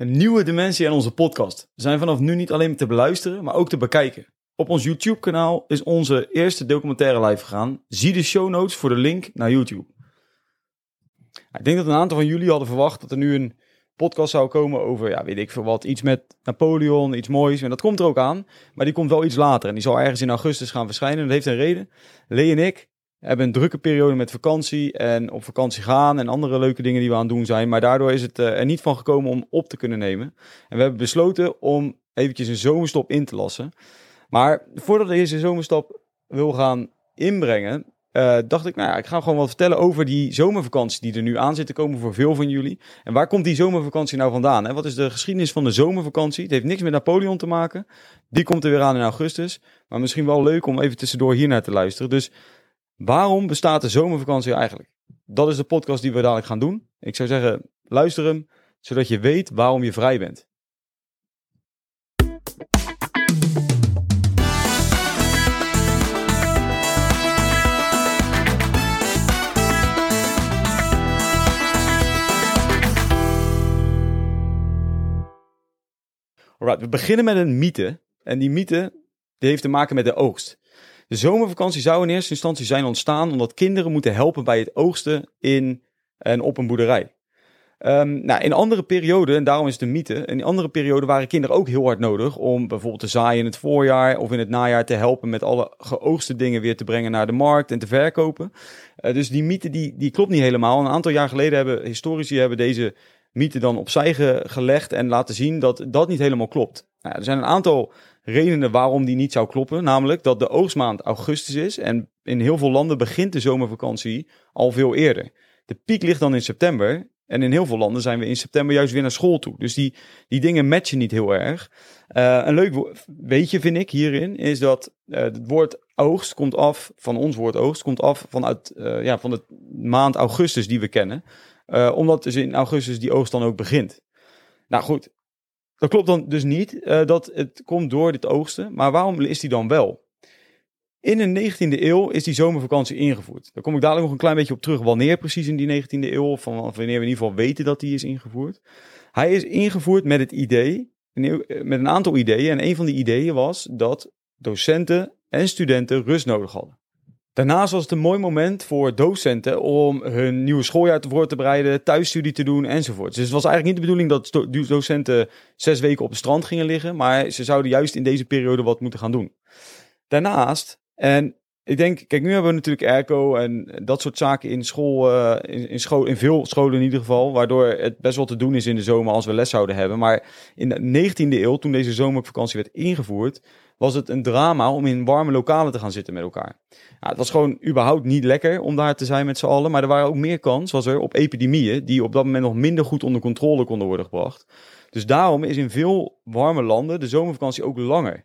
Een nieuwe dimensie aan onze podcast. We zijn vanaf nu niet alleen te beluisteren, maar ook te bekijken. Op ons YouTube-kanaal is onze eerste documentaire live gegaan. Zie de show notes voor de link naar YouTube. Ik denk dat een aantal van jullie hadden verwacht dat er nu een podcast zou komen over, ja, weet ik veel wat, iets met Napoleon, iets moois. En dat komt er ook aan, maar die komt wel iets later. En die zal ergens in augustus gaan verschijnen. Dat heeft een reden. Lee en ik hebben een drukke periode met vakantie en op vakantie gaan en andere leuke dingen die we aan het doen zijn. Maar daardoor is het eh, er niet van gekomen om op te kunnen nemen. En we hebben besloten om eventjes een zomerstop in te lassen. Maar voordat ik deze zomerstop wil gaan inbrengen, uh, dacht ik, nou ja, ik ga gewoon wat vertellen over die zomervakantie die er nu aan zit te komen voor veel van jullie. En waar komt die zomervakantie nou vandaan? Hè? Wat is de geschiedenis van de zomervakantie? Het heeft niks met Napoleon te maken. Die komt er weer aan in augustus. Maar misschien wel leuk om even tussendoor hier naar te luisteren. Dus waarom bestaat de zomervakantie eigenlijk? Dat is de podcast die we dadelijk gaan doen. Ik zou zeggen, luister hem, zodat je weet waarom je vrij bent. Alright, we beginnen met een mythe. En die mythe die heeft te maken met de oogst. De zomervakantie zou in eerste instantie zijn ontstaan omdat kinderen moeten helpen bij het oogsten in en op een boerderij. Um, nou, in andere perioden, en daarom is een mythe, in andere perioden waren kinderen ook heel hard nodig om bijvoorbeeld te zaaien in het voorjaar of in het najaar te helpen met alle geoogste dingen weer te brengen naar de markt en te verkopen. Uh, dus die mythe die, die klopt niet helemaal. Een aantal jaar geleden hebben historici hebben deze mythe dan opzij gelegd en laten zien dat dat niet helemaal klopt. Nou, er zijn een aantal redenen waarom die niet zou kloppen. Namelijk dat de oogstmaand augustus is en in heel veel landen begint de zomervakantie al veel eerder. De piek ligt dan in september en in heel veel landen zijn we in september juist weer naar school toe. Dus die, die dingen matchen niet heel erg. Uh, een leuk weetje vind ik hierin is dat uh, het woord oogst komt af, van ons woord oogst, komt af vanuit, uh, ja, van de maand augustus die we kennen. Omdat dus in augustus die oogst dan ook begint. Nou goed, dat klopt dan dus niet uh, dat het komt door dit oogsten. Maar waarom is die dan wel? In de 19e eeuw is die zomervakantie ingevoerd. Daar kom ik dadelijk nog een klein beetje op terug. Wanneer precies in die 19e eeuw, of van wanneer we in ieder geval weten dat die is ingevoerd. Hij is ingevoerd met het idee, met een aantal ideeën. En een van die ideeën was dat docenten en studenten rust nodig hadden. Daarnaast was het een mooi moment voor docenten om hun nieuwe schooljaar te voor te bereiden, thuisstudie te doen enzovoort. Dus het was eigenlijk niet de bedoeling dat docenten zes weken op het strand gingen liggen, maar ze zouden juist in deze periode wat moeten gaan doen. Daarnaast, en ik denk, kijk, nu hebben we natuurlijk airco en dat soort zaken in school, in, in, school, in veel scholen in ieder geval, waardoor het best wel te doen is in de zomer als we les zouden hebben. Maar in de 19e eeuw, toen deze zomervakantie werd ingevoerd, was het een drama om in warme lokalen te gaan zitten met elkaar. Ja, het was gewoon überhaupt niet lekker om daar te zijn met z'n allen. Maar er waren ook meer kans, was er, op epidemieën die op dat moment nog minder goed onder controle konden worden gebracht. Dus daarom is in veel warme landen de zomervakantie ook langer.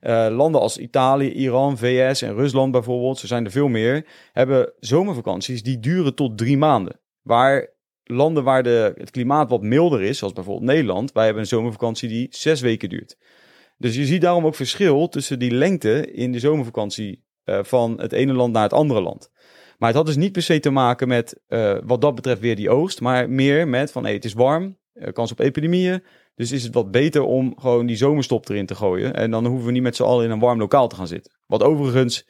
Uh, landen als Italië, Iran, VS en Rusland bijvoorbeeld, zo zijn er veel meer, hebben zomervakanties die duren tot drie maanden. Waar landen waar de, het klimaat wat milder is, zoals bijvoorbeeld Nederland, wij hebben een zomervakantie die zes weken duurt. Dus je ziet daarom ook verschil tussen die lengte in de zomervakantie uh, van het ene land naar het andere land. Maar het had dus niet per se te maken met uh, wat dat betreft weer die oogst, maar meer met van het is warm, kans op epidemieën. Dus is het wat beter om gewoon die zomerstop erin te gooien. En dan hoeven we niet met z'n allen in een warm lokaal te gaan zitten. Wat overigens,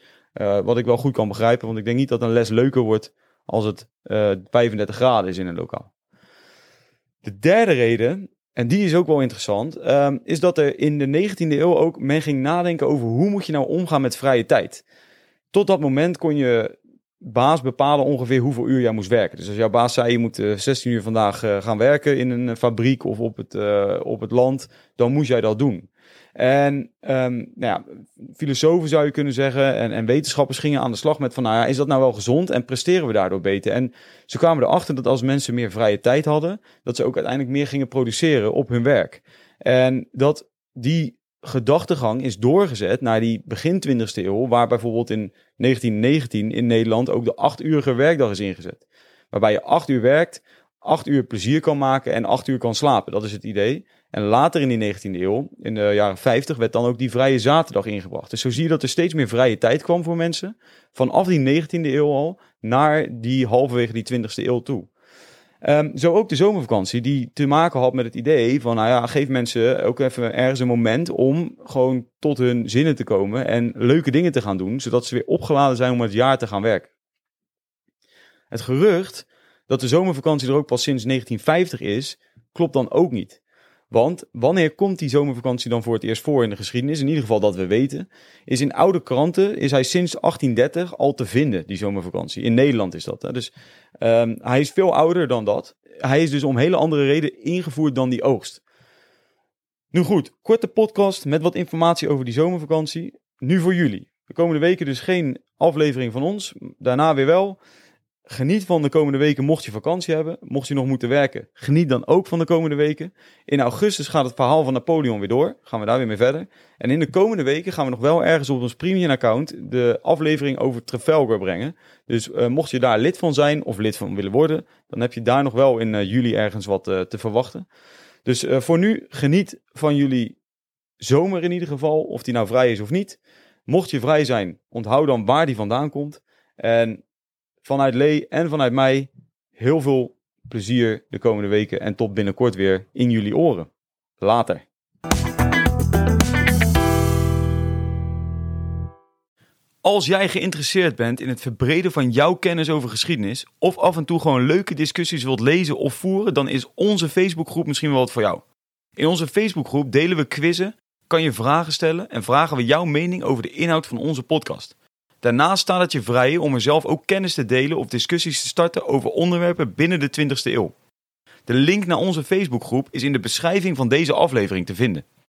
wat ik wel goed kan begrijpen, want ik denk niet dat een les leuker wordt als het 35 graden is in een lokaal. De derde reden en die is ook wel interessant, um, is dat er in de 19e eeuw ook men ging nadenken over hoe moet je nou omgaan met vrije tijd. Tot dat moment kon je baas bepalen ongeveer hoeveel uur jij moest werken. Dus als jouw baas zei je moet 16 uur vandaag uh, gaan werken in een fabriek of op het, op het land, dan moest jij dat doen. En um, nou ja, filosofen zou je kunnen zeggen en, en wetenschappers gingen aan de slag met van, nou ja, is dat nou wel gezond en presteren we daardoor beter? En ze kwamen erachter dat als mensen meer vrije tijd hadden, dat ze ook uiteindelijk meer gingen produceren op hun werk. En dat die gedachtegang is doorgezet naar die begin 20e eeuw, waar bijvoorbeeld in 1919 in Nederland ook de acht-urige werkdag is ingezet. Waarbij je acht uur werkt, acht uur plezier kan maken en acht uur kan slapen. Dat is het idee. En later in die 19e eeuw, in de jaren 50, werd dan ook die vrije zaterdag ingebracht. Dus zo zie je dat er steeds meer vrije tijd kwam voor mensen. Vanaf die 19e eeuw al naar die halverwege die 20e eeuw toe. Ehm, zo ook de zomervakantie, die te maken had met het idee van, nou ja, geef mensen ook even ergens een moment om gewoon tot hun zinnen te komen en leuke dingen te gaan doen, zodat ze weer opgeladen zijn om het jaar te gaan werken. Het gerucht dat de zomervakantie er ook pas sinds 1950 is, klopt dan ook niet. Want wanneer komt die zomervakantie dan voor het eerst voor in de geschiedenis? In ieder geval dat we weten. Is in oude kranten is hij sinds 1830 al te vinden, die zomervakantie. In Nederland is dat. Hè? Dus um, hij is veel ouder dan dat. Hij is dus om hele andere reden ingevoerd dan die oogst. Nu goed, korte podcast met wat informatie over die zomervakantie. Nu voor jullie. De komende weken dus geen aflevering van ons. Daarna weer wel. Geniet van de komende weken mocht je vakantie hebben. Mocht je nog moeten werken, geniet dan ook van de komende weken. In augustus gaat het verhaal van Napoleon weer door. Gaan we daar weer mee verder. En in de komende weken gaan we nog wel ergens op ons premium account de aflevering over Trafalgar brengen. Dus uh, mocht je daar lid van zijn of lid van willen worden, dan heb je daar nog wel in uh, juli ergens wat uh, te verwachten. Dus voor nu, geniet van jullie zomer in ieder geval, of die nou vrij is of niet. Mocht je vrij zijn, onthoud dan waar die vandaan komt. En vanuit Lee en vanuit mij heel veel plezier de komende weken en tot binnenkort weer in jullie oren. Later. Als jij geïnteresseerd bent in het verbreden van jouw kennis over geschiedenis, of af en toe gewoon leuke discussies wilt lezen of voeren, dan is onze Facebookgroep misschien wel wat voor jou. In onze Facebookgroep delen we quizzen, kan je vragen stellen en vragen we jouw mening over de inhoud van onze podcast. Daarnaast staat het je vrij om er zelf ook kennis te delen of discussies te starten over onderwerpen binnen de 20ste eeuw. De link naar onze Facebookgroep is in de beschrijving van deze aflevering te vinden.